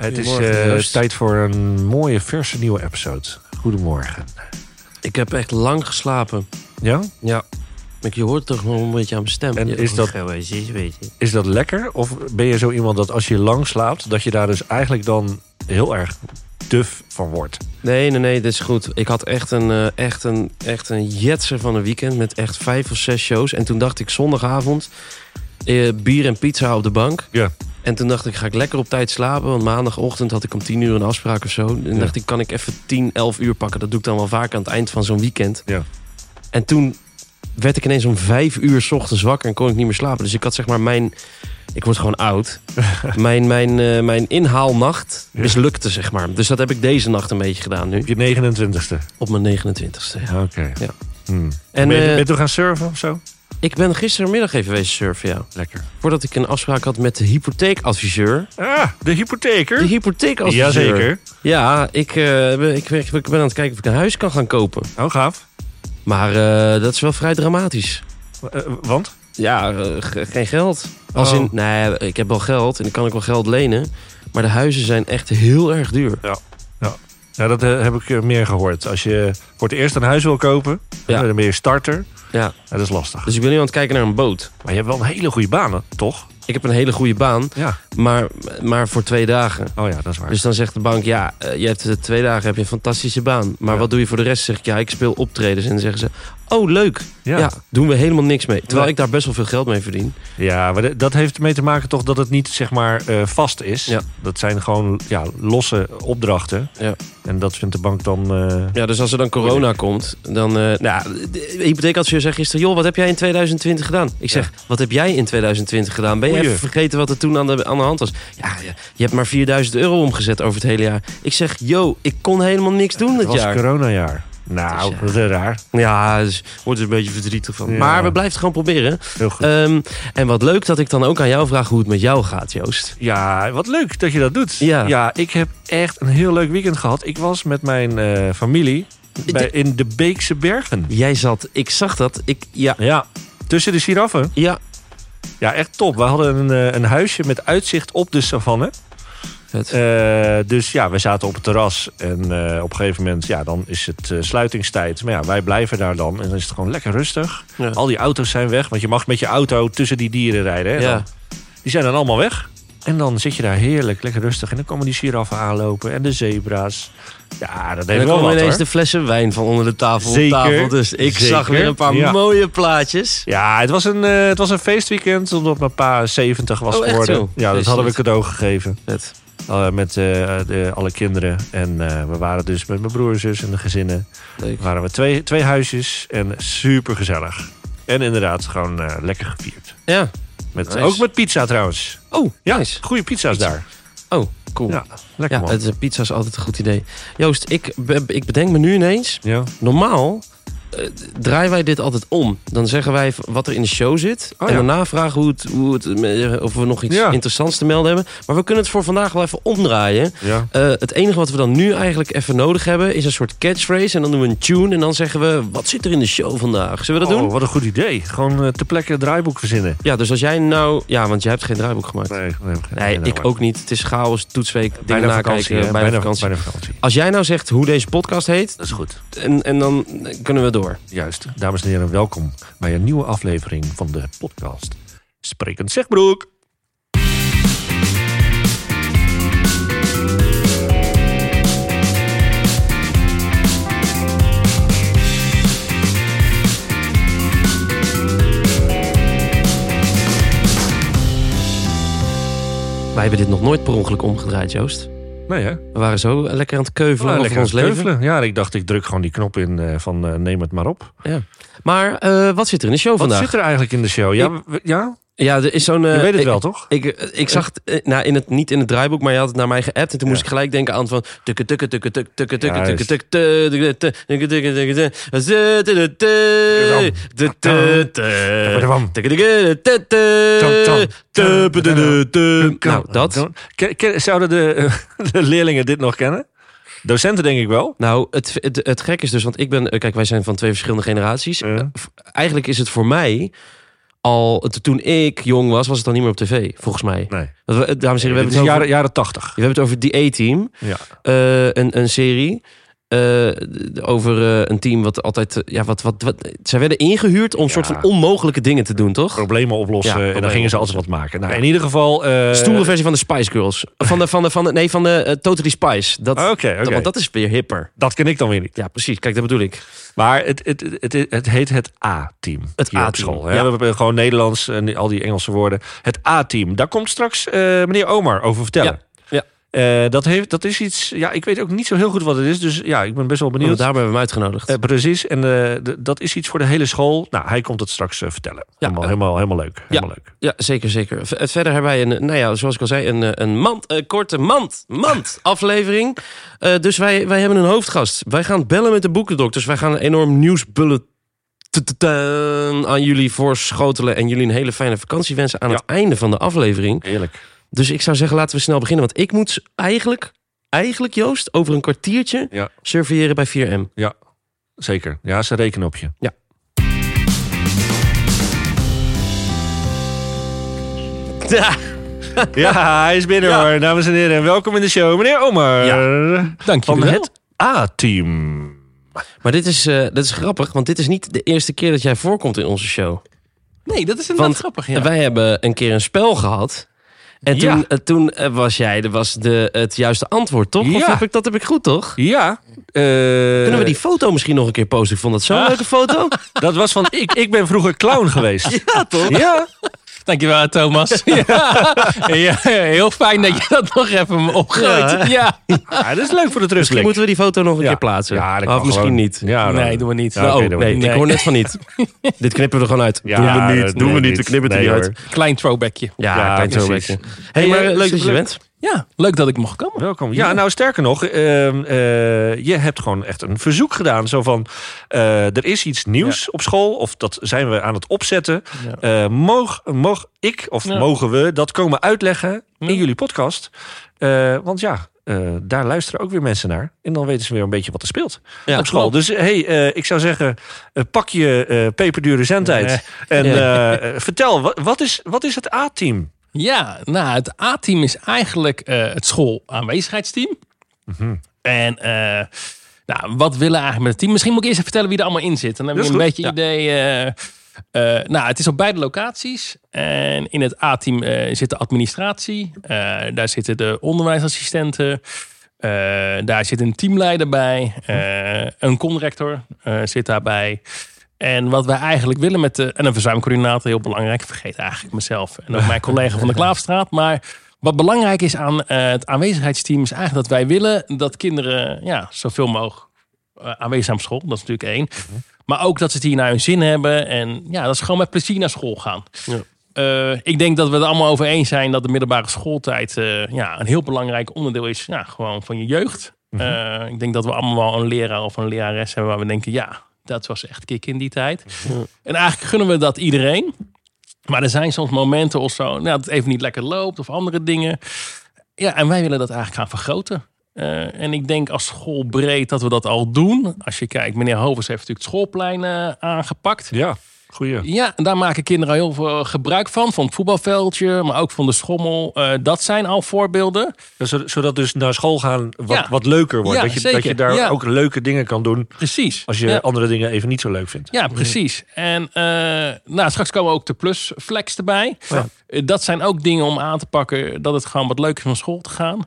Het is eh, tijd voor een mooie, verse nieuwe episode. Goedemorgen. Ik heb echt lang geslapen. Ja? Ja. Maar je hoort toch nog een beetje aan mijn stem. En is dat-. Is dat lekker? Of ben je zo iemand dat als je lang slaapt, dat je daar dus eigenlijk dan heel erg duf van wordt? Nee, nee, nee, dit is goed. Ik had echt een, eh, echt een, echt een jetser van een weekend met echt vijf of zes shows. En toen dacht ik zondagavond bier en pizza op de bank. Ja. En toen dacht ik, ga ik lekker op tijd slapen. Want maandagochtend had ik om tien uur een afspraak of zo. En Ja. dacht ik, kan ik even 10, 11 uur pakken. Dat doe ik dan wel vaak aan het eind van zo'n weekend. Ja. En toen werd ik ineens om vijf uur 's ochtends wakker en kon ik niet meer slapen. Dus ik had zeg maar mijn... Ik word gewoon oud. mijn, mijn, eh, mijn inhaalnacht Ja. mislukte, zeg maar. Dus dat heb ik deze nacht een beetje gedaan nu. Op je 29ste. Op mijn 29ste. ja. Oké. Ja. Hmm. En ben, je, ben eh, je toen gaan surfen of zo? Ik ben gistermiddag even wezen surfen, ja. Lekker. Voordat ik een afspraak had met de hypotheekadviseur. Ah, de hypotheker. De hypotheekadviseur. Jazeker. Ja, ik, ben- ik, ik ben aan het kijken of ik een huis kan gaan kopen. Oh, gaaf. Maar eh, dat is wel vrij dramatisch. Eh, want? Ja, ge- geen geld. Als Oh. in, nee, ik heb wel geld en ik kan ook wel geld lenen. Maar de huizen zijn echt heel erg duur. Ja, dat eh, heb ik eh, meer gehoord. Als je voor het eerst een huis wil kopen, Ja. dan ben je starter. Ja. Ja, dat is lastig. Dus ik ben nu aan het kijken naar een boot. Maar je hebt wel een hele goede baan, hè? toch? Ik heb een hele goede baan, Ja. maar, maar voor twee dagen. Oh ja, dat is waar. Dus dan zegt de bank, ja, eh, je hebt twee dagen heb je een fantastische baan. Maar Ja. wat doe je voor de rest? Zeg ik, ja, ik speel optredens. En dan zeggen ze, oh leuk. ja. Ja, doen we helemaal niks mee. Terwijl ik daar best wel veel geld mee verdien. Ja, maar dat heeft ermee te maken toch dat het niet zeg maar eh, vast is. Ja. Dat zijn gewoon ja, losse opdrachten. Ja. En dat vindt de bank dan... eh, Ja, dus als er dan corona komt, dan... eh nou, de hypotheekadviseur zei gisteren... joh, wat heb jij in 2020 gedaan? Ik zeg, wat heb jij in 2020 gedaan? Ben je even vergeten wat er toen aan de, aan de hand was? Ja, je hebt maar 4000 euro omgezet over het hele jaar. Ik zeg, yo, ik kon helemaal niks doen het dit was jaar. coronajaar. Nou, Dus ja. is raar. Ja, dus wordt er een beetje verdrietig van. Ja. Maar we blijven het gewoon proberen. Heel goed. Ehm, en wat leuk dat ik dan ook aan jou vraag hoe het met jou gaat, Joost. ja, wat leuk dat je dat doet. Ja. ja, ik heb echt een heel leuk weekend gehad. Ik was met mijn eh, familie bij, in de Beekse Bergen. Jij zat, ik zag dat. Ik, ja, Ja, tussen de giraffen. ja. Ja, echt top. We hadden een, eh, een huisje met uitzicht op de savanne. Vet. Eh, dus ja, we zaten op het terras. En eh, op een gegeven moment, ja, dan is het eh, sluitingstijd. Maar ja, wij blijven daar dan. En dan is het gewoon lekker rustig. Ja. Al die auto's zijn weg. Want je mag met je auto tussen die dieren rijden. Hè? Ja. Dan- die zijn dan allemaal weg. En dan zit je daar heerlijk, lekker rustig. En dan komen die giraffen aanlopen. En de zebra's. Ja, dat En heeft dan wel komen wat, ineens hoor. de flessen wijn van onder de tafel Zeker, op tafel. Dus ik zeker. zag weer een paar Ja. mooie plaatjes. Ja, het was, een, het was een feestweekend. Omdat mijn pa 70 was Oh, echt geworden. zo? Ja, dat hadden we cadeau gegeven. Vet. Eh, met eh, de, alle kinderen. En eh, we waren dus met mijn broer en zus en de gezinnen. Leuk. waren we twee, twee huisjes en super gezellig. En inderdaad gewoon lekker gevierd. Ja. Met, Nice. Ook met pizza trouwens. Oh, Ja, nice. goede pizza's Pizza. daar. Oh, cool. Ja, lekker Ja, man. het, pizza is altijd een goed idee. Joost, ik, ik bedenk me nu ineens... Ja. Normaal eh, draaien wij dit altijd om. Dan zeggen wij wat er in de show zit. Oh, en ja. daarna vragen hoe het, hoe het, of we nog iets Ja. interessants te melden hebben. Maar we kunnen het voor vandaag wel even omdraaien. Ja. Eh, het enige wat we dan nu eigenlijk even nodig hebben... is een soort catchphrase. En dan doen we een tune. En dan zeggen we, wat zit er in de show vandaag? Zullen we dat Oh, doen? wat een goed idee. Gewoon eh, ter plekke een draaiboek verzinnen. Ja, dus als jij nou... Ja, want jij hebt geen draaiboek gemaakt. Nee, nee, Nee, ik ook niet. Het is chaos, toetsweek, dingen nakijken, bijna, bijna vakantie. Als jij nou zegt hoe deze podcast heet... Dat is goed. En, en dan kunnen we door. Juist. Dames en heren, welkom bij een nieuwe aflevering van de podcast. Sprekend Zegbroek. Wij hebben dit nog nooit per ongeluk omgedraaid, Joost. Nee hè? We waren zo lekker aan het keuvelen Ah, over lekker ons aan het leven. keuvelen. Ja, ik dacht ik druk gewoon die knop in eh, van eh, neem het maar op. Maar eh, wat zit er in de show Wat vandaag? zit er eigenlijk in de show? Ja, ja? Ja, er is zo'n... eh, je weet het ik- wel toch? Ik, eh, ik zag het, eh, nou, in het, niet in het draaiboek, maar je had het naar mij geappt. En toen moest ik gelijk denken aan van... tukke, tukke, tukke, tukke, tukke, tukke, tukke, tukke, tukke, tukke, tukke, tukke. Nou, dat. Zouden de, eh, de leerlingen dit nog kennen? Docenten denk ik wel. Nou, het, het, het gek is dus, want ik ben... eh, Kijk, wij zijn van twee verschillende generaties. Eigenlijk is het voor mij al... Toen ik jong was, was het dan niet meer op tv, volgens mij. Nee. We- Dames en heren, we hebben het over, jaren, jaren 80. we hebben het over die A-team. Ja. eh, een, een serie. Eh, over eh, een team wat altijd... eh, ja, wat, wat, wat, zij werden ingehuurd om soort van onmogelijke dingen te doen, toch? Problemen oplossen. Ja, en dan gingen ze altijd wat maken. Nou, in ieder geval... eh, Stoere versie van de Spice Girls. Van de, van de, van de, nee, van de eh, Totally Spice. Dat, Oké, oké. dat, want dat is weer hipper. Dat ken ik dan weer niet. Ja, precies. Kijk, dat bedoel ik. Maar het, het, het, het, heet het A-team. Het hier op A-team, school. hè. ja. We hebben gewoon Nederlands en al die Engelse woorden. Het A-team. Daar komt straks meneer Omar over vertellen. Ja, ja. Eh, dat, heeft, dat is iets... Ja, ik weet ook niet zo heel goed wat het is. Dus ja, ik ben best wel benieuwd. daarom hebben we hem uitgenodigd. Eh, precies. En eh, dat is iets voor de hele school. Nou, hij komt het straks vertellen. Helemaal, helemaal, helemaal leuk. Helemaal leuk. Ja, zeker, zeker. Verder hebben wij een, nou ja, zoals ik al zei, een, een mand, korte mand, mand aflevering. Dus wij, wij hebben een hoofdgast. Wij gaan bellen met de boekendokters. Wij gaan een enorm nieuwsbullet aan jullie voorschotelen en jullie een hele fijne vakantie wensen aan Ja. het einde van de aflevering. Heerlijk. Dus ik zou zeggen, laten we snel beginnen. Want ik moet eigenlijk, eigenlijk Joost, over een kwartiertje Ja. surveilleren bij 4M. Ja, zeker. Ja, ze rekenen op je. Ja. Ja, Ja, hij is binnen Ja. hoor. Dames en heren, welkom in de show. Meneer Omar. Dank Van jullie wel. het A-team. maar dit is, eh, dit is grappig, want dit is niet de eerste keer dat jij voorkomt in onze show. Nee, dat is inderdaad Want grappig. Ja. wij hebben een keer een spel gehad. En toen, eh, toen eh, was jij was de, het juiste antwoord, toch? Of Ja. heb ik, dat heb ik goed, toch? Ja. eh, Kunnen we die foto misschien nog een keer posten? Ik vond dat zo'n Ah. leuke foto. Dat was van, ik, ik ben vroeger clown geweest. ja, toch? Ja. Dankjewel, Thomas. ja. Ja, heel fijn dat je dat nog even opgooit. Ja, Ja. dat is leuk voor de Misschien terugblik. moeten we die foto nog een keer plaatsen. Ja, dat of misschien gewoon. niet. Ja, Nee, doen we niet. Oh, doen we nee, niet. ik hoor net van niet. Dit knippen we er gewoon uit. Doen we niet, doen we niet. niet. We knippen het niet uit. Klein throwbackje. Ja, Ja, klein throwbackje. hey, maar eh, leuk dat je bent. Ja, leuk dat ik mocht komen. Welkom. Ja, nou sterker nog, ehm, eh, je hebt gewoon echt een verzoek gedaan. Zo van, eh, er is iets nieuws op school, of dat zijn we aan het opzetten. Ja. Eh, moog, moog ik, of mogen we, dat komen uitleggen in jullie podcast? Want ja, daar luisteren ook weer mensen naar. En dan weten ze weer een beetje wat er speelt Ja, op school. klopt. Dus hey, ik zou zeggen, pak je peperdure zendtijd. Nee. En vertel, wat, wat, is, wat is het A-team? Ja, nou, het A-team is eigenlijk eh, het schoolaanwezigheidsteam. Mhm. En eh, nou, wat willen we eigenlijk met het team? Misschien moet ik eerst even vertellen wie er allemaal in zit. Dan hebben we een beetje goed, idee. eh, nou, het is op beide locaties. En in het A-team zit de administratie. Daar zitten de onderwijsassistenten. Daar zit een teamleider bij. Een conrector zit daarbij. En wat wij eigenlijk willen met de... En een verzuimcoördinator, heel belangrijk. Ik vergeet eigenlijk mezelf. En ook mijn collega van de Klaafstraat. Maar wat belangrijk is aan eh, het aanwezigheidsteam... is eigenlijk dat wij willen dat kinderen ja, zoveel mogelijk eh, aanwezig zijn op school. Dat is natuurlijk één. Maar ook dat ze het hier naar hun zin hebben. En ja, dat ze gewoon met plezier naar school gaan. Ja. Eh, ik denk dat we het allemaal over eens zijn dat de middelbare schooltijd ja, een heel belangrijk onderdeel is ja, gewoon van je jeugd. Eh, ik denk dat we allemaal wel een leraar of een lerares hebben waar we denken, ja, dat was echt kick in die tijd. En eigenlijk gunnen we dat iedereen. Maar er zijn soms momenten of zo nou, dat het even niet lekker loopt of andere dingen. Ja, en wij willen dat eigenlijk gaan vergroten. Eh, en ik denk als school breed dat we dat al doen. Als je kijkt, meneer Hovers heeft natuurlijk het schoolplein eh, aangepakt. Ja, goeie. Ja, en daar maken kinderen heel veel gebruik van. Van het voetbalveldje, maar ook van de schommel. Eh, dat zijn al voorbeelden. Zo- Zodat dus naar school gaan wat, Ja. wat leuker wordt. Ja, dat, je, dat je daar Ja. ook leuke dingen kan doen. Precies. Als je andere dingen even niet zo leuk vindt. Ja, precies. En eh, nou, straks komen ook de plus flex erbij. Eh, dat zijn ook dingen om aan te pakken dat het gewoon wat leuk is om naar school te gaan.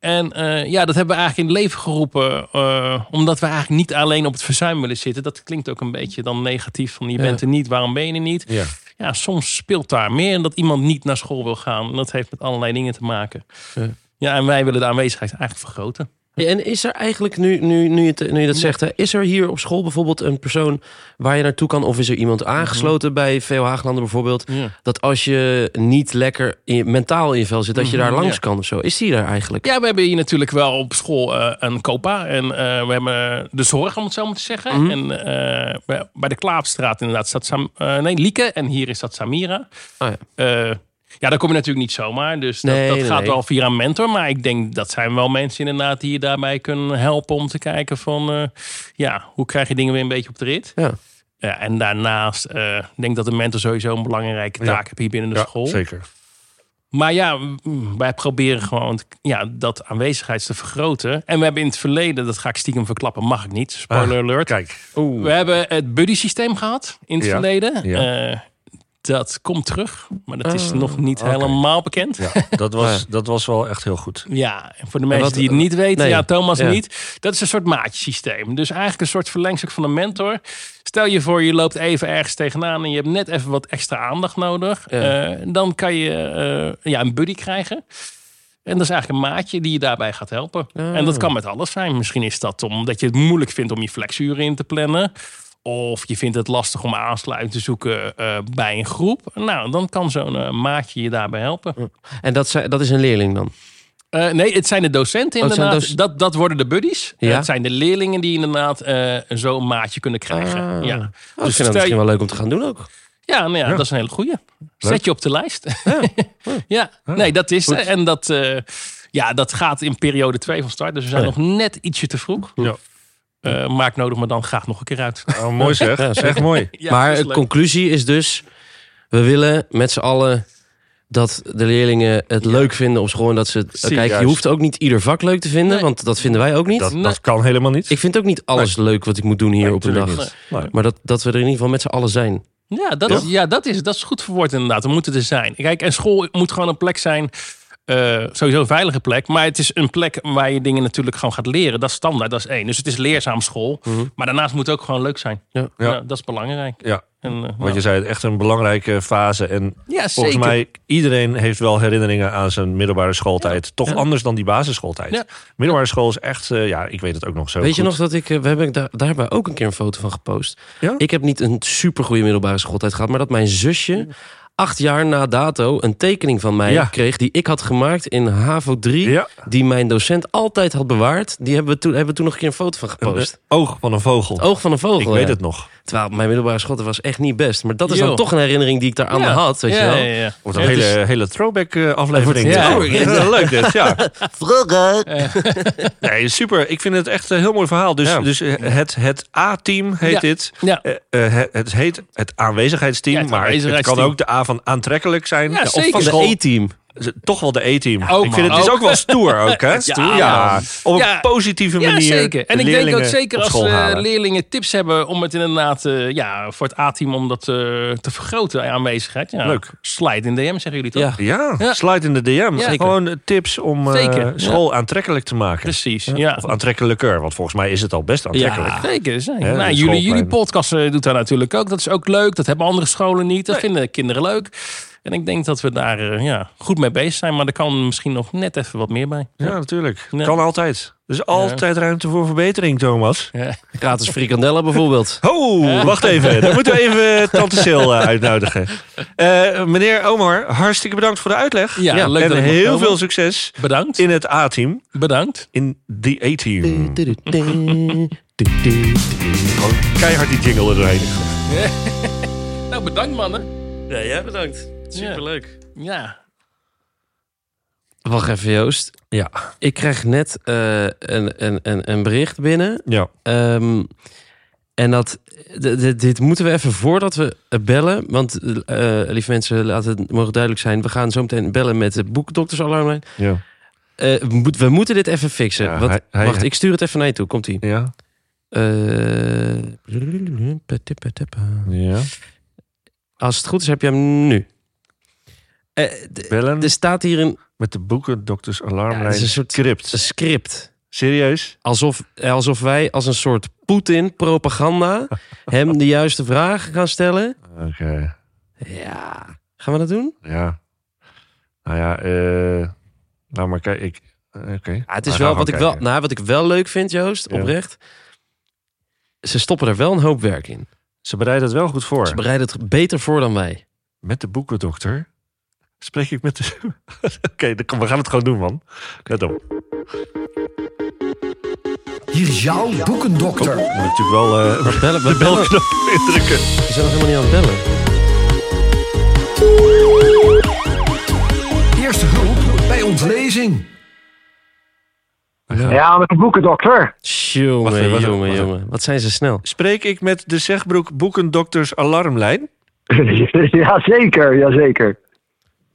En eh, ja, dat hebben we eigenlijk in het leven geroepen. eh, omdat we eigenlijk niet alleen op het verzuim willen zitten. Dat klinkt ook een beetje dan negatief. Van je Ja. bent er niet, waarom ben je er niet? Ja. Ja, soms speelt daar meer en dat iemand niet naar school wil gaan. En dat heeft met allerlei dingen te maken. Ja. Ja, en wij willen de aanwezigheid eigenlijk vergroten. Ja, en is er eigenlijk, nu, nu, nu, je, nu je dat zegt, hè, is er hier op school bijvoorbeeld een persoon waar je naartoe kan? Of is er iemand aangesloten bij VO Haaglanden bijvoorbeeld? Ja. Dat als je niet lekker in mentaal in je vel zit, dat je daar Mhm, langs ja. kan of zo. Is die daar eigenlijk? Ja, we hebben hier natuurlijk wel op school eh, een COPA. En eh, we hebben de zorg, om het zo maar te zeggen. Mhm. En eh, bij- de Klaapstraat inderdaad staat Sam, nee, Lieke. En hier is dat Samira. Oh ja. Ja, daar kom je natuurlijk niet zomaar. Dus dat, Nee, dat nee, gaat nee. wel via een mentor. Maar ik denk dat zijn wel mensen inderdaad die je daarbij kunnen helpen om te kijken van... eh, ja, hoe krijg je dingen weer een beetje op de rit? Ja. Ja, en daarnaast eh, ik denk dat de mentor sowieso een belangrijke Ja. taak heeft hier binnen de Ja, school. zeker. Maar ja, wij proberen gewoon ja, dat aanwezigheid te vergroten. En we hebben in het verleden, dat ga ik stiekem verklappen, mag ik niet. Spoiler Ah, alert. Kijk. We hebben het buddy systeem gehad in het Ja, verleden. ja. Eh, dat komt terug, maar dat is Ah, nog niet helemaal bekend. Ja, dat was, dat was wel echt heel goed. Ja, en voor de mensen wat- die het niet weten, nee, ja, Thomas ja. niet. Dat is een soort maatjesysteem. Dus eigenlijk een soort verlengstuk van een mentor. Stel je voor, je loopt even ergens tegenaan en je hebt net even wat extra aandacht nodig. Ja. Eh, dan kan je eh, ja, een buddy krijgen. En dat is eigenlijk een maatje die je daarbij gaat helpen. Ah. En dat kan met alles zijn. Misschien is dat omdat je het moeilijk vindt om je flexuren in te plannen. Of je vindt het lastig om aansluiting te zoeken eh, bij een groep. Nou, dan kan zo'n eh, maatje je daarbij helpen. En dat, zijn- dat is een leerling dan? Eh, nee, het zijn de docenten Oh, inderdaad. doc- dat, dat worden de buddies. Ja. Het zijn de leerlingen die inderdaad eh, zo'n maatje kunnen krijgen. Ah. Ja. Oh, ik Dus vind dat stel misschien je- wel leuk om te gaan doen ook. ja, nou ja, Ja. dat is een hele goeie. Leuk. Zet je op de lijst. Ja, nee, dat is Goed. En dat, eh, ja, dat gaat in periode 2 van start. Dus we zijn Ja. nog net ietsje te vroeg. Ja. Eh, maar ik nodig me dan graag nog een keer uit. Oh, mooi zeg. Ja, echt mooi. Ja, maar de conclusie is dus... we willen met z'n allen dat de leerlingen het leuk vinden op school. En dat ze het, kijk, je hoeft ook niet ieder vak leuk te vinden. Nee. Want dat vinden wij ook niet. Dat, Nee. dat kan helemaal niet. Ik vind ook niet alles leuk wat ik moet doen hier Nee, op een dag. Maar dat, dat we er in ieder geval met z'n allen zijn. Ja, dat, is, ja dat, is, dat is goed verwoord inderdaad. We moeten er zijn. Kijk, en school moet gewoon een plek zijn. Eh, sowieso een veilige plek. Maar het is een plek waar je dingen natuurlijk gewoon gaat leren. Dat is standaard, dat is één. Dus het is leerzaam school. Maar daarnaast moet het ook gewoon leuk zijn. Ja. Ja. dat is belangrijk. Ja, En, eh, wat nou, je zei, echt een belangrijke fase. En ja, volgens mij, iedereen heeft wel herinneringen aan zijn middelbare schooltijd. Toch Ja. anders dan die basisschooltijd. Ja. Middelbare school is echt, eh, ja, ik weet het ook nog zo Weet je nog dat ik... We hebben daar, daar hebben we ook een keer een foto van gepost. Ja? Ik heb niet een supergoeie middelbare schooltijd gehad. Maar dat mijn zusje acht jaar na dato een tekening van mij Ja. kreeg... die ik had gemaakt in HAVO 3. Ja, Die mijn docent altijd had bewaard. Die hebben we toen, hebben we toen nog een keer een foto van gepost. een oog van een vogel. Het oog van een vogel. ik weet het nog. Terwijl mijn middelbare schooltijd was echt niet best. Maar dat is dan toch een herinnering die ik daar aan Ja. had. Weet ja, je wel? Ja, ja. Wordt een Ja, hele, het is- hele throwback eh, aflevering. Ja. Oh, ja, leuk dit, ja. Vroeger. Nee, super. Ik vind het echt een heel mooi verhaal. Dus, Ja. dus eh, het, het A-team heet Ja. dit. Ja. Eh, eh, het, het heet het aanwezigheidsteam. Ja, het maar het- kan ook de A van aantrekkelijk zijn. Ja, of van De school. E-team. Toch wel de E-team. ook, ik vind het man. is Ook. ook wel stoer ook, hè? Stoer, ja. Op een Ja. positieve Ja, manier. zeker. En de ik denk ook zeker als leerlingen tips hebben om het inderdaad eh, ja, voor het A-team om dat eh, te vergroten, eh, aanwezigheid. Ja, Leuk. Slide in DM, zeggen jullie toch? Ja. Ja, Ja. slide in de DM. Ja. Gewoon tips om eh, school aantrekkelijk te maken. Precies, ja. Of aantrekkelijker, want volgens mij is het al best aantrekkelijk. Ja. Zeker, zeker. Ja, nou, de jullie, jullie podcast doet dat natuurlijk ook. Dat is ook leuk. Dat hebben andere scholen niet. Dat vinden kinderen leuk. En ik denk dat we daar eh, ja, goed mee bezig zijn. Maar er kan misschien nog net even wat meer bij. Ja, natuurlijk. Ja. Kan altijd. Er is altijd ruimte voor verbetering, Thomas. Ja. Gratis frikandellen bijvoorbeeld. Oh, wacht even. Dan moeten we even Tante Sil eh, uitnodigen. Eh, meneer Omar, hartstikke bedankt voor de uitleg. Ja, Ja, leuk en heel komen. veel succes Bedankt. in het A-team. Bedankt. In de A-team. Gewoon keihard die jingle er doorheen. Nou, bedankt mannen. Ja, jij bedankt. Superleuk. Ja. Wacht even Joost. Ja. Ik krijg net eh, een, een, een, een bericht binnen. Ja. Ehm, en dat, dit moeten we even voordat we bellen. Want, eh, lieve mensen, laten het mogen duidelijk zijn. We gaan zo meteen bellen met de boekdoktersalarmlijn. Ja. Eh, we, moet- we moeten dit even fixen. Ja, want, hij- hij- wacht, ik stuur het even naar je toe. Komt-ie. Ja. Eh, Ja. als het goed is, heb je hem nu. Eh, Bellen er staat hier een, met de boeken Dokters Alarmlijn het is een soort- script. script. Serieus? Alsof, alsof wij als een soort Poetin-propaganda hem de juiste vragen gaan stellen. Oké. Ja. Gaan we dat doen? Ja. Nou ja, eh nou maar kijk, ik... eh, Oké. Ja, het is wel wat ik wel, nou, wat ik wel leuk vind, Joost, Ja. oprecht. Ze stoppen er wel een hoop werk in. Ze bereiden het wel goed voor. Ze bereiden het beter voor dan wij. Met de boekendokter spreek ik met de... Oké, dan kom- we gaan het gewoon doen, man. Let op. Hier is jouw boekendokter. Moet ik natuurlijk wel eh We bellen, we de belknop indrukken. We zijn nog helemaal niet aan het bellen. Eerste hulp bij ontlezing. Ja, met de boekendokter. Jongen, wacht even, jongen, wacht jongen. Wat zijn ze snel. Spreek ik met de Zegbroek Boekendokters Alarmlijn? jazeker, jazeker.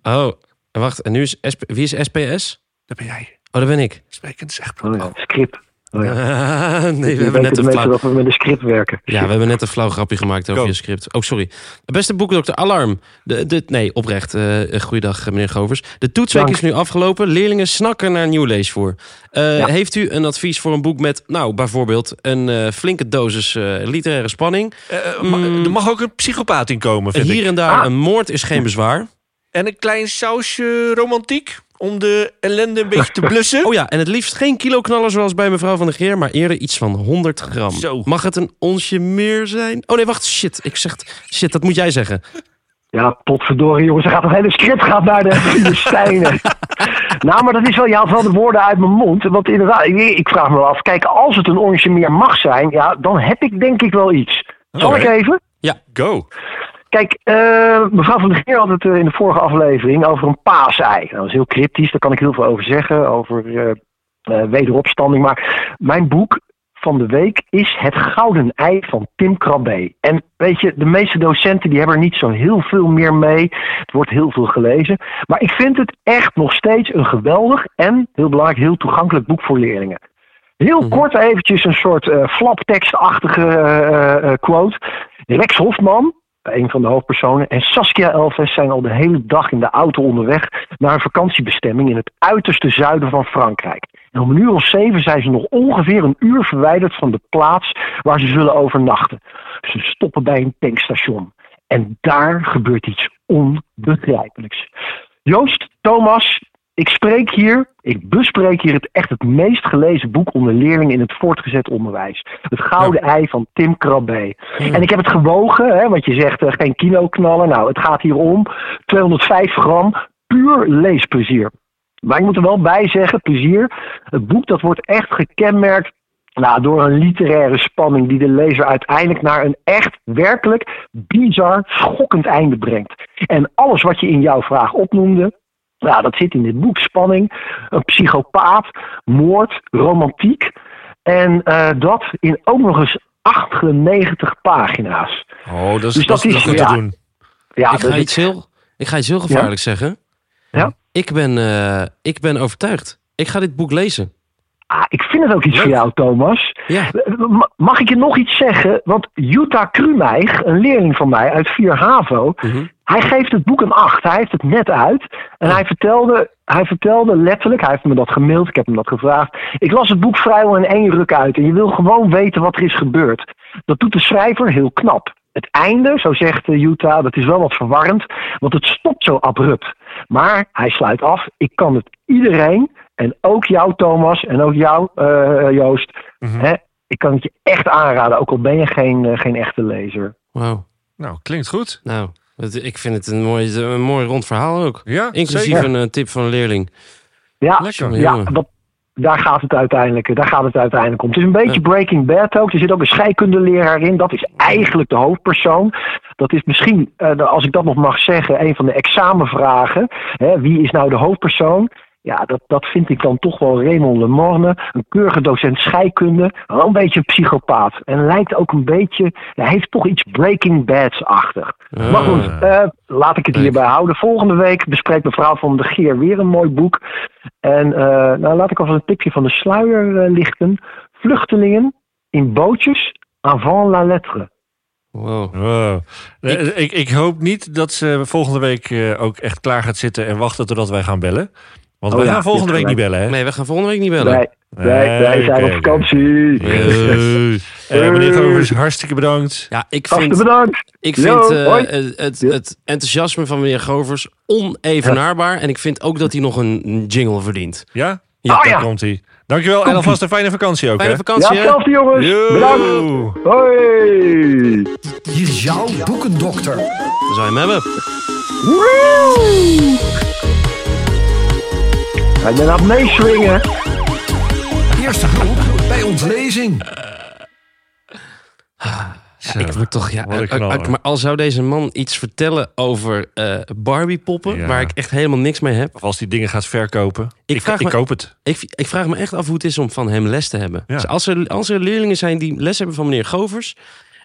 Oh, wacht. En nu is SP, wie is SPS? Dat ben jij. Oh, dat ben ik. Sprekend Zegbroek. Oh, ja, script. Oh, ja. nee, we hebben net een flauw... dat we met een script werken. Ja, we hebben net een flauw grapje gemaakt over Go. je script. Oh, sorry. Beste boekdokter, alarm. De, de, nee, oprecht. eh goeiedag, meneer Govers. De toetsweek Dank. is nu afgelopen. Leerlingen snakken naar nieuw leesvoer. Eh, Ja. Heeft u een advies voor een boek met, nou, bijvoorbeeld... een eh, flinke dosis eh, literaire spanning? Eh, eh, ma- Er mag ook een psychopaat in komen, vind Hier ik. en daar Ah. een moord is geen bezwaar. En een klein sausje romantiek om de ellende een beetje te blussen. Oh ja, en het liefst geen kiloknaller zoals bij mevrouw van der Geer... maar eerder iets van 100 gram. Zo. Mag het een onsje meer zijn? Oh nee, wacht, shit. Ik zeg... Shit, dat moet jij zeggen. Ja, potverdorie jongens, er gaat nog hele script gaat naar de Filistijnen. nou, maar dat is wel, je haalt wel de woorden uit mijn mond. Want inderdaad, ik, ik vraag me wel af, kijk, als het een onsje meer mag zijn, ja, dan heb ik denk ik wel iets. Zal ik even? Go. Kijk, eh, mevrouw van der Geer had het eh, in de vorige aflevering over een paasei. Dat is heel cryptisch, daar kan ik heel veel over zeggen, over eh, wederopstanding. Maar mijn boek van de week is Het Gouden Ei van Tim Krabbe. En weet je, de meeste docenten die hebben er niet zo heel veel meer mee. Het wordt heel veel gelezen. Maar ik vind het echt nog steeds een geweldig en, heel belangrijk, heel toegankelijk boek voor leerlingen. Heel Mhm. kort eventjes een soort flaptekstachtige quote. Rex Hofman, een van de hoofdpersonen, en Saskia Elves zijn al de hele dag in de auto onderweg naar een vakantiebestemming in het uiterste zuiden van Frankrijk. En om een uur of zeven zijn ze nog ongeveer een uur verwijderd van de plaats waar ze zullen overnachten. Ze stoppen bij een tankstation. En daar gebeurt iets onbegrijpelijks. Joost, Thomas, ik spreek hier, ik bespreek hier het echt het meest gelezen boek onder leerlingen in het voortgezet onderwijs. Het Gouden Ei van Tim Krabbe. En ik heb het gewogen, hè, want je zegt eh, geen kiloknallen. Nou, het gaat hier om 205 gram puur leesplezier. Maar ik moet er wel bij zeggen, plezier. Het boek dat wordt echt gekenmerkt nou, door een literaire spanning die de lezer uiteindelijk naar een echt, werkelijk bizar, schokkend einde brengt. En alles wat je in jouw vraag opnoemde, nou, dat zit in dit boek. Spanning, een psychopaat, moord, romantiek. En eh, dat in ook nog eens 98 pagina's. Oh, dat is, Dus dat dat is is- goed ja. te doen. Ja, ik, ga iets heel, ik ga iets heel gevaarlijks zeggen. Ja? Ik ben, eh, ik ben overtuigd. Ik ga dit boek lezen. Ah, ik vind het ook iets Leuk. voor jou, Thomas. Ja. Mag ik je nog iets zeggen? Want Jutta Krumeig, een leerling van mij uit 4 HAVO, Mhm. hij geeft het boek een 8. Hij heeft het net uit. En hij, vertelde, hij vertelde letterlijk, hij heeft me dat gemaild, ik heb hem dat gevraagd. Ik las het boek vrijwel in één ruk uit. En je wil gewoon weten wat er is gebeurd. Dat doet de schrijver heel knap. Het einde, zo zegt eh, Jutta, dat is wel wat verwarrend, want het stopt zo abrupt. Maar hij sluit af, ik kan het iedereen, en ook jou Thomas, en ook jou eh, Joost, Mhm. hè, ik kan het je echt aanraden, ook al ben je geen, eh, geen echte lezer. Wauw. Nou, klinkt goed. Nou, het- ik vind het een mooi, een mooi rond verhaal ook. Ja, Inclusief zeker. een eh, tip van een leerling. Ja, Lekker. ja dat, daar, gaat het uiteindelijk, daar gaat het uiteindelijk om. Het is een beetje Breaking Bad ook. Er zit ook een scheikundeleraar in. Dat is eigenlijk de hoofdpersoon. Dat is misschien, eh, als ik dat nog mag zeggen, een van de examenvragen. Hè, wie is nou de hoofdpersoon? Ja, dat, dat vind ik dan toch wel Raymond Lemorne. Een keurige docent scheikunde. Wel een beetje een psychopaat. En lijkt ook een beetje... Hij heeft toch iets Breaking Bads-achtig. Maar goed, eh, laat ik het hierbij houden. Volgende week bespreekt mevrouw van de Geer weer een mooi boek. En eh, nou, laat ik alvast een tipje van de sluier eh, lichten. Vluchtelingen in bootjes avant la lettre. Wow. Wow. Eh, Ik, ik hoop niet dat ze volgende week eh, ook echt klaar gaat zitten en wachten totdat wij gaan bellen. Want Oh wij ja, gaan volgende week niet bellen, hè? Nee, we gaan volgende week niet bellen. Wij, wij, Nee, wij zijn op vakantie. Eh, meneer Govers, hartstikke bedankt. Ja, ik vind, bedankt. ik vind eh, hoi. het, het, Ja. het enthousiasme van meneer Govers onevenaarbaar. En ik vind ook dat hij nog een jingle verdient. Ja? Ja. Oh, Daar ja. komt hij. Dankjewel en alvast een fijne vakantie ook, Fijne hè? Ja, vakantie, hè? hetzelfde jongens. Yo. Bedankt. Hoi. Hier is jouw boekendokter. Dan zou je hem hebben. Woe! Hij ben aan het meeswingen. Eerste hulp bij ontlezing. Zo, Ik word toch, ja. eh, maar al zou deze man iets vertellen over eh Barbie-poppen, Ja. waar ik echt helemaal niks mee heb. Of als die dingen gaat verkopen. Ik Ik, vraag ik, me- koop het. Ik, ik vraag me echt af hoe het is om van hem les te hebben. Ja. Dus als, er, als er leerlingen zijn die les hebben van meneer Govers...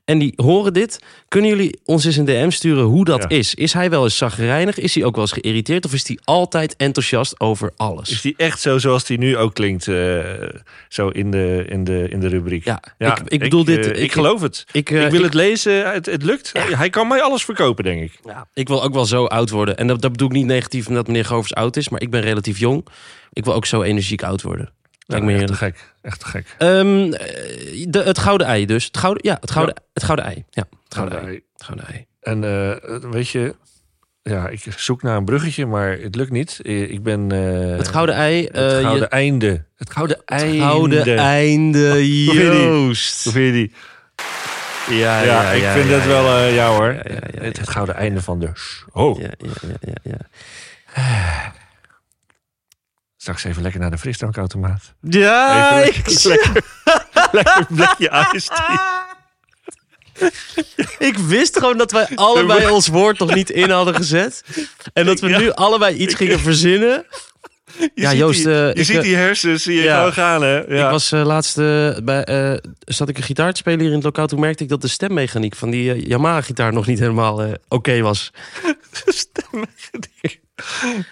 en die horen dit, kunnen jullie ons eens een DM sturen hoe dat Ja. is? Is hij wel eens zagrijnig? Is hij ook wel eens geïrriteerd? Of is hij altijd enthousiast over alles? Is die echt zo zoals die nu ook klinkt? eh, zo in de, in, de, in de rubriek. Ja, ik- ik bedoel dit- eh, ik- ik geloof het. ik, eh, wil het lezen. Het, het lukt. Hij kan mij alles verkopen, denk ik. Ja, ik wil ook wel zo oud worden. En dat, dat bedoel ik niet negatief omdat meneer Govers oud is... maar ik ben relatief jong. Ik wil ook zo energiek oud worden. Lijkt me echt te gek. Echt te gek. Eh, de, het gouden ei dus. Het gouden, ja, het gouden, het gouden ei. Ja, het gouden ei. Het gouden ei. En eh, weet je, ja, ik zoek naar een bruggetje, maar het lukt niet. Eh, Ik ben. eh, Het gouden ei. het eh, gouden je- einde. Het gouden het einde. gouden einde? Joost. Hoe vind je die? Ja, Ja, ik vind het wel, eh ja hoor. Het, het gouden einde van de show. Ja, ja, ja, ja, ja. Straks even lekker naar de frisdrankautomaat. Ja, Even ik, lekker, lekker blikje tea. ik wist gewoon dat wij allebei ons woord nog niet in hadden gezet. En dat we Ja. nu allebei iets gingen verzinnen. Je Ja, ziet Joost, die, je ik, ziet die hersens, zie je ja. gewoon gaan, hè? Ja. Ik was eh, laatst eh, bij, eh, zat ik een gitaar te spelen hier in het lokaal. Toen merkte ik dat de stemmechaniek van die Yamaha-gitaar nog niet helemaal oké was. Love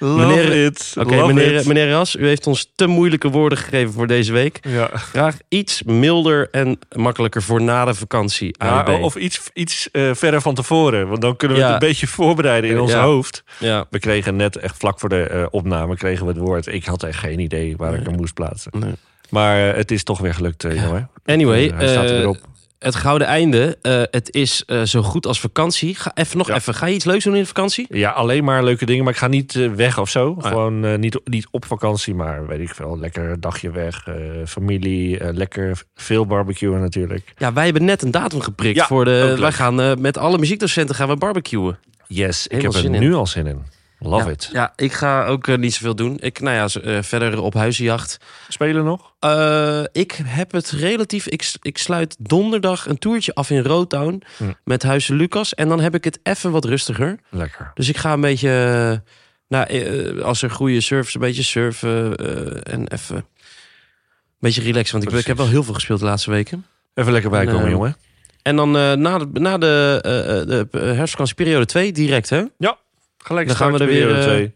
Meneer- it. Oké, meneer, it. meneer Ras, u heeft ons te moeilijke woorden gegeven voor deze week. Ja. Graag iets milder en makkelijker voor na de vakantie. Ja, of iets, iets eh, verder van tevoren. Want dan kunnen we Ja. het een beetje voorbereiden in ons Ja. hoofd. ja. We kregen net echt vlak voor de eh, opname kregen we het woord. Ik had echt geen idee waar ik hem moest plaatsen. Nee. Maar eh, het is toch weer gelukt, eh, jongen. Anyway, Eh, hij staat er eh, weer op. het gouden einde. eh, het is eh, zo goed als vakantie. Ga even nog Ja. even. Ga je iets leuks doen in de vakantie? Ja, alleen maar leuke dingen. Maar ik ga niet eh, weg of zo. Ah, ja. Gewoon niet, niet op vakantie, maar weet ik veel. Lekker dagje weg. familie. lekker veel barbecuen natuurlijk. Ja, wij hebben net een datum geprikt Ja, voor de. Wij gaan met alle muziekdocenten gaan we barbecuen. Yes, ik heb er nu al zin in. Love ja, it. Ja, ik ga ook eh, niet zoveel doen. Ik, nou ja, eh, verder op huizenjacht. Spelen nog? Eh, ik heb het relatief. Ik, ik sluit donderdag een toertje af in Rotown Hm. met Huizen Lucas. En dan heb ik het even wat rustiger. Lekker. Dus ik ga een beetje. nou, als er goede surfers, een beetje surfen. eh, en even. Een beetje relaxen. Want ik, ik heb wel heel veel gespeeld de laatste weken. Even lekker bijkomen, Eh, jongen. En dan eh, na de, na de, eh, eh, de herfstvakantie periode 2 direct, hè? Gelijk dan gaan we er weer, periode eh, twee. Gaan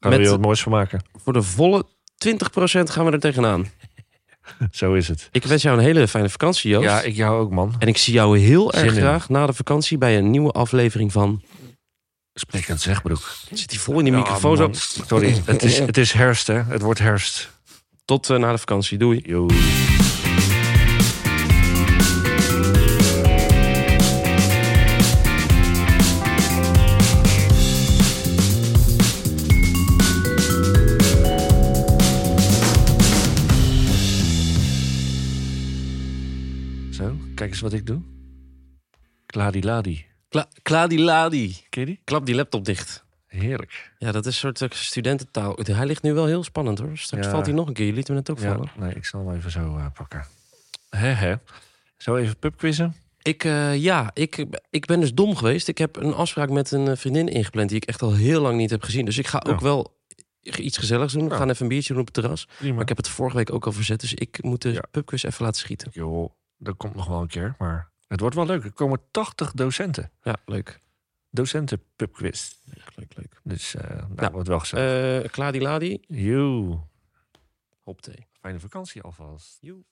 we met- weer wat moois van maken. Voor de volle 20% gaan we er tegenaan. Zo is het. Ik wens jou een hele fijne vakantie, Joost. Ja, ik jou ook, man. En ik zie jou heel Zin erg in. graag na de vakantie bij een nieuwe aflevering van. Sprekend zegbroek. Zit hij vol in die Ja, microfoon zo? man. Sorry, het is, het is herfst, hè. Het wordt herfst. Tot eh, na de vakantie. Doei. Yo. Eens wat ik doe. Kladiladi. Kla Kladiladi. Ken je die? Klap die laptop dicht. Heerlijk. Ja, dat is een soort eh, studententaal. Hij ligt nu wel heel spannend hoor. Straks Ja. valt hij nog een keer. Je liet hem net ook Ja, vallen. nee, ik zal hem even zo eh, pakken. Hè, hè. Zo even pubquizzen. Ik, eh, ja, ik, ik ben dus dom geweest. Ik heb een afspraak met een vriendin ingepland die ik echt al heel lang niet heb gezien. Dus ik ga ook Ja. wel iets gezelligs doen. We Ja. gaan even een biertje doen op het terras. Prima. Maar ik heb het vorige week ook al verzet. Dus ik moet de pubquiz even laten schieten. Joh, dat komt nog wel een keer, maar het wordt wel leuk. Er komen 80 docenten. Ja, leuk. Docenten pubquiz. Leuk, leuk. Dus eh nou, Ja. wordt wel gezellig. Eh Kladiladi. Joe. Hop thee. Fijne vakantie alvast. Joe.